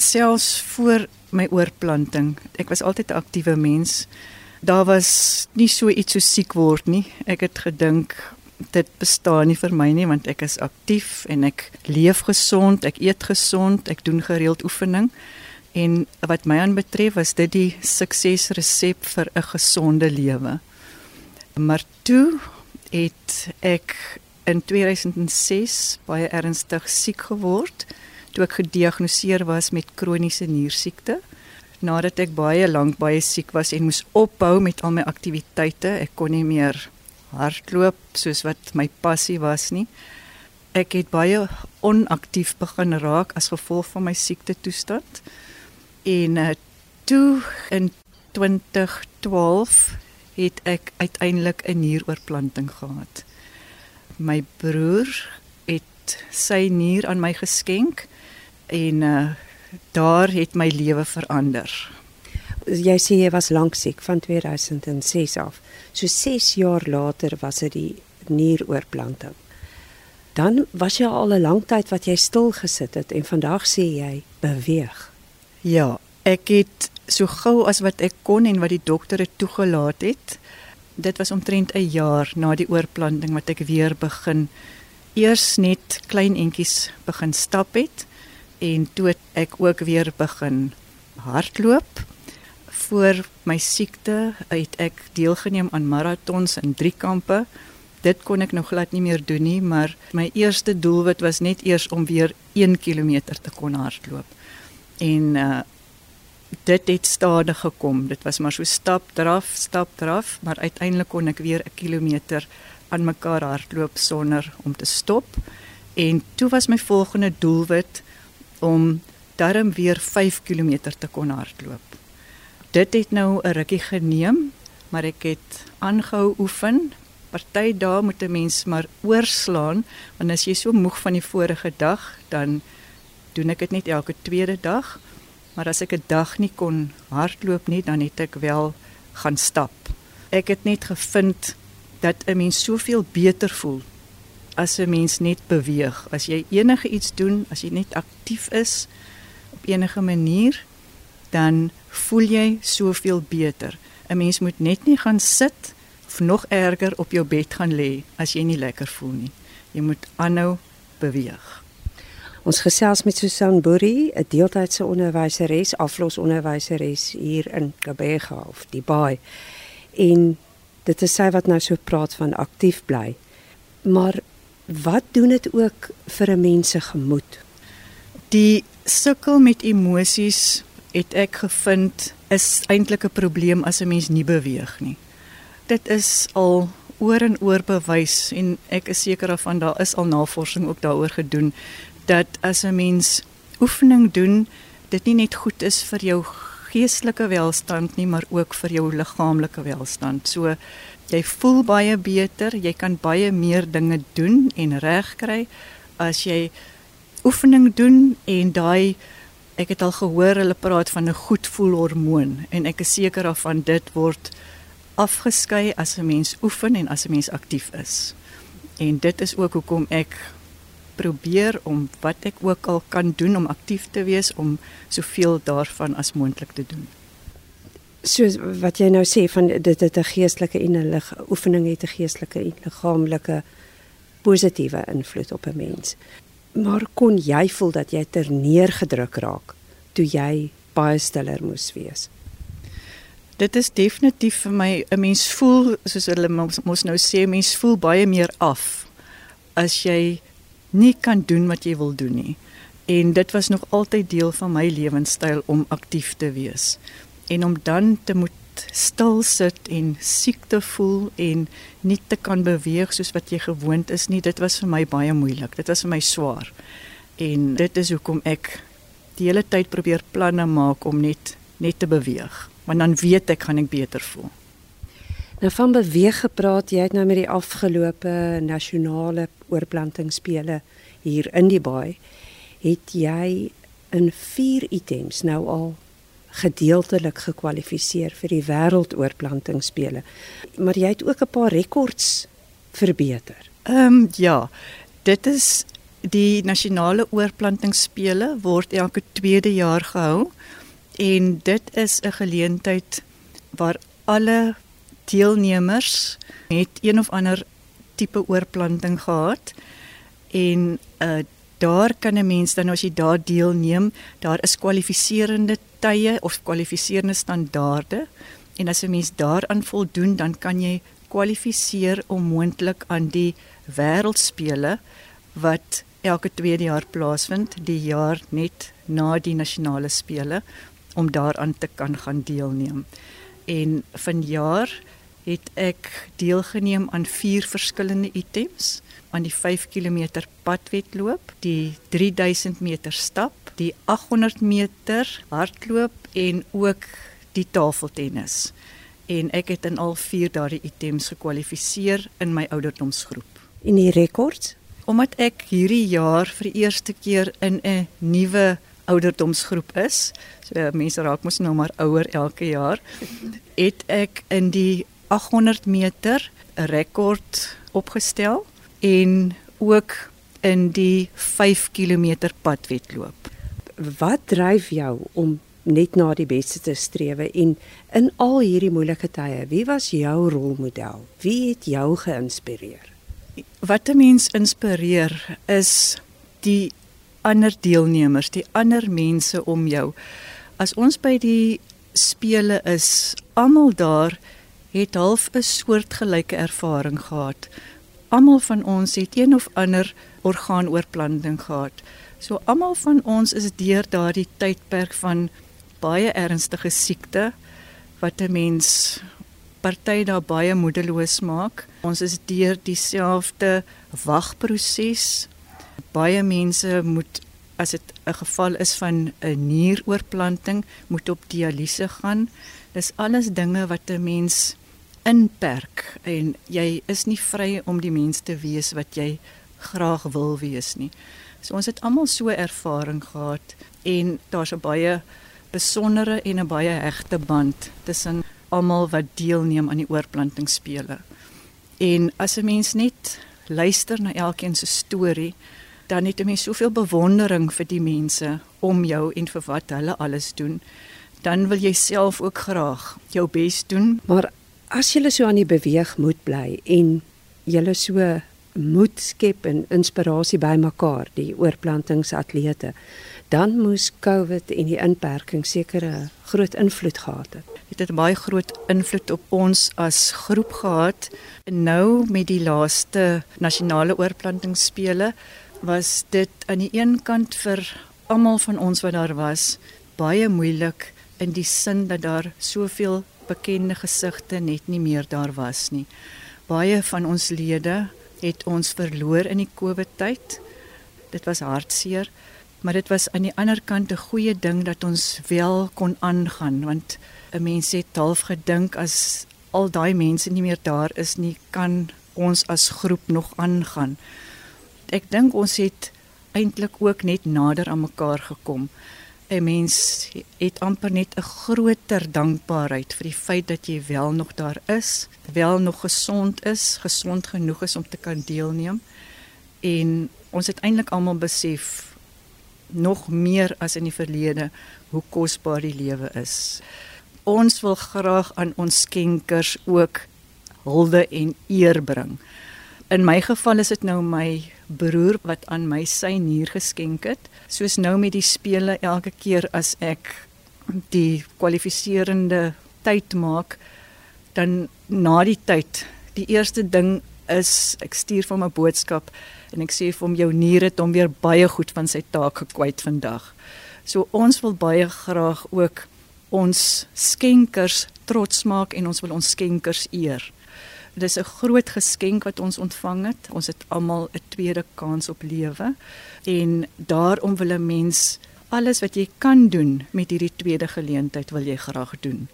selfs voor my oorplanting. Ek was altyd 'n aktiewe mens. Daar was nie so iets so siek word nie. Ek het gedink dit bestaan nie vir my nie want ek is aktief en ek leef gesond, ek eet gesond, ek doen gereeld oefening. En wat my aanbetref was dit die suksesresep vir 'n gesonde lewe. Maar toe het ek in 2006 baie ernstig siek geword toe ek gediagnoseer was met kroniese niersiekte. Nadat ek baie lank baie siek was en moes ophou met al my aktiwiteite, ek kon nie meer hardloop soos wat my passie was nie. Ek het baie onaktief begin raak as gevolg van my siekte toestand. En uh, toe in 2012 het ek uiteindelik 'n nieroorplanting gehad. My broer het sy nier aan my geskenk en uh daar het my lewe verander. Jy sê jy was lank siek van 2006 af. So 6 jaar later was dit die nieroorplanting. Dan was jy al 'n lang tyd wat jy stil gesit het en vandag sê jy beweeg. Ja, ek het so gou as wat ek kon en wat die dokter toegelaat het. Dit was omtrent 'n jaar na die oorplanting wat ek weer begin eers net klein entjies begin stap het en toe ek ook weer begin hardloop. Voor my siekte het ek deelgeneem aan maratons en driekampe. Dit kon ek nog glad nie meer doen nie, maar my eerste doelwit was net eers om weer 1 km te kon hardloop. En uh dit het stadig gekom. Dit was maar so stap draf, stap draf, maar uiteindelik kon ek weer 'n kilometer aan mekaar hardloop sonder om te stop. En toe was my volgende doelwit om darm weer 5 km te kon hardloop. Dit het nou 'n rukkie geneem, maar ek het aangehou oefen. Party dae moet 'n mens maar oorslaan, want as jy so moeg van die vorige dag, dan doen ek dit net elke tweede dag. Maar as ek 'n dag nie kon hardloop nie, dan het ek wel gaan stap. Ek het net gevind dat 'n mens soveel beter voel as 'n mens net beweeg. As jy enige iets doen, as jy net aktief is op enige manier, dan voel jy soveel beter. 'n Mens moet net nie gaan sit of nog erger op jou bed gaan lê as jy nie lekker voel nie. Jy moet aanhou beweeg. Ons gesels met Susan Boerie, 'n deeltydse onderwyseres, aflosonderwyseres hier in Kabega of die Baai. En dit is sy wat nou so praat van aktief bly. Maar wat doen dit ook vir 'n mens se gemoed? Die sukkel met emosies het ek gevind is eintlik 'n probleem as 'n mens nie beweeg nie. Dit is al oor en oor bewys en ek is seker daarvan daar is al navorsing ook daaroor gedoen dat as 'n mens oefening doen, dit nie net goed is vir jou geestelike welstand nie, maar ook vir jou liggaamlike welstand. So jy voel baie beter, jy kan baie meer dinge doen en regkry as jy oefening doen en daai ek het al gehoor hulle praat van 'n goed voel hormoon en ek is seker daarvan dit word afgeskei as 'n mens oefen en as 'n mens aktief is. En dit is ook hoekom ek probeer om wat ek ook al kan doen om aktief te wees om soveel daarvan as moontlik te doen soos wat jy nou sê van dit het 'n geestelike en 'n lig oefening het 'n geestelike en liggaamlike positiewe invloed op 'n mens. Maar kon jy voel dat jy ter neergedruk raak toe jy baie stiller moes wees? Dit is definitief vir my 'n mens voel soos hulle mos nou sê mens voel baie meer af as jy nie kan doen wat jy wil doen nie. En dit was nog altyd deel van my lewenstyl om aktief te wees. En om dan te moet stil sit en siek te voel en nie te kan beweeg soos wat jy gewoond is nie dit was vir my baie moeilik. Dit was vir my swaar. En dit is hoekom ek die hele tyd probeer planne maak om net net te beweeg. Want dan weet ek gaan ek beter voel Nou van beweeg gepraat, jy het nou met die afgelope nasionale oorplantingsspele hier in die baai, het jy in 4 items nou al gedeeltelik gekwalifiseer vir die wêreldoorplantingsspele. Maar jy het ook 'n paar rekords verbeter. Ehm um, ja. Dit is Die nasionale oorplantingsspele word elke tweede jaar gehou en dit is 'n geleentheid waar alle deelnemers het een of ander tipe oorplanting gehad en uh daar kan 'n mens dan as jy daar deelneem, daar is kwalifiserende tye of kwalifiserende standaarde en as 'n mens daaraan voldoen, dan kan jy kwalifiseer om moontlik aan die wêreldspele wat elke tweede jaar plaasvind, die jaar net na die nasionale spele om daaraan te kan gaan deelneem. En vanjaar het ek deelgeneem aan vier verskillende items aan die 5 km padwedloop, die 3000 meter stap, die 800 meter hardloop en ook die tafeltennis. En ek het in al vier daardie items gekwalifiseer in my ouderdomsgroep. En die rekords? Omdat ek hierdie jaar vir die eerste keer in 'n nuwe ouderdomsgroep is, so mense raak mos nou maar ouer elke jaar, het ek in die 800 meter 'n rekord opgestel en ook in die 5 km padwedloop. Wat dryf jou om net na die beste te streef en in al hierdie moeilike tye, wie was jou rolmodel? Wie het jou geïnspireer? Wat 'n mens inspireer is die ander deelnemers, die ander mense om jou. As ons by die spele is, almal daar het half 'n soortgelyke ervaring gehad. Almal van ons het een of ander orgaanoorplanting gehad. So almal van ons is deur daardie tydperk van baie ernstige siekte wat 'n mens party daar baie moedeloos maak. Ons is deur dieselfde wagproses. Baie mense moet as dit 'n geval is van 'n nieroorplanting, moet op dialyse gaan. Dis alles dinge wat 'n mens inperk en jy is nie vry om die mens te wees wat jy graag wil wees nie. So ons het almal so ervaring gehad en daar's 'n baie besondere en 'n baie hegte band tussen almal wat deelneem aan die oorplantingsspele. En as 'n mens net luister na elkeen se storie, dan het 'n mens soveel bewondering vir die mense om jou en vir wat hulle alles doen. Dan wil jy self ook graag jou bes doen, maar as jy so aan die beweeg moet bly en jy so moed skep en inspirasie bymekaar die oorplantingsatlete dan moes COVID en die inperking sekere groot invloed gehad het. Dit het 'n baie groot invloed op ons as groep gehad. Nou met die laaste nasionale oorplantingsspele was dit aan die een kant vir almal van ons wat daar was baie moeilik in die sin dat daar soveel bekende gesigte net nie meer daar was nie. Baie van ons lede het ons verloor in die COVID tyd. Dit was hartseer, maar dit was aan die ander kant 'n goeie ding dat ons wel kon aangaan want 'n mens het half gedink as al daai mense nie meer daar is nie, kan ons as groep nog aangaan. Ek dink ons het eintlik ook net nader aan mekaar gekom. 'n Mens het amper net 'n groter dankbaarheid vir die feit dat jy wel nog daar is, wel nog gesond is, gesond genoeg is om te kan deelneem. En ons het eintlik almal besef nog meer as in die verlede hoe kosbaar die lewe is. Ons wil graag aan ons skenkers ook hulde en eer bring. In my geval is dit nou my broer wat aan my sy nier geskenk het. Soos nou met die spele elke keer as ek die kwalifiserende tyd maak, dan na die tyd, die eerste ding is ek stuur vir hom 'n boodskap en ek sê vir hom jou niere het hom weer baie goed van sy taak gekwyt vandag. So ons wil baie graag ook ons skenkers trots maak en ons wil ons skenkers eer. Dit is 'n groot geskenk wat ons ontvang het. Ons het almal 'n tweede kans op lewe en daarom wil 'n mens alles wat jy kan doen met hierdie tweede geleentheid wil jy graag doen.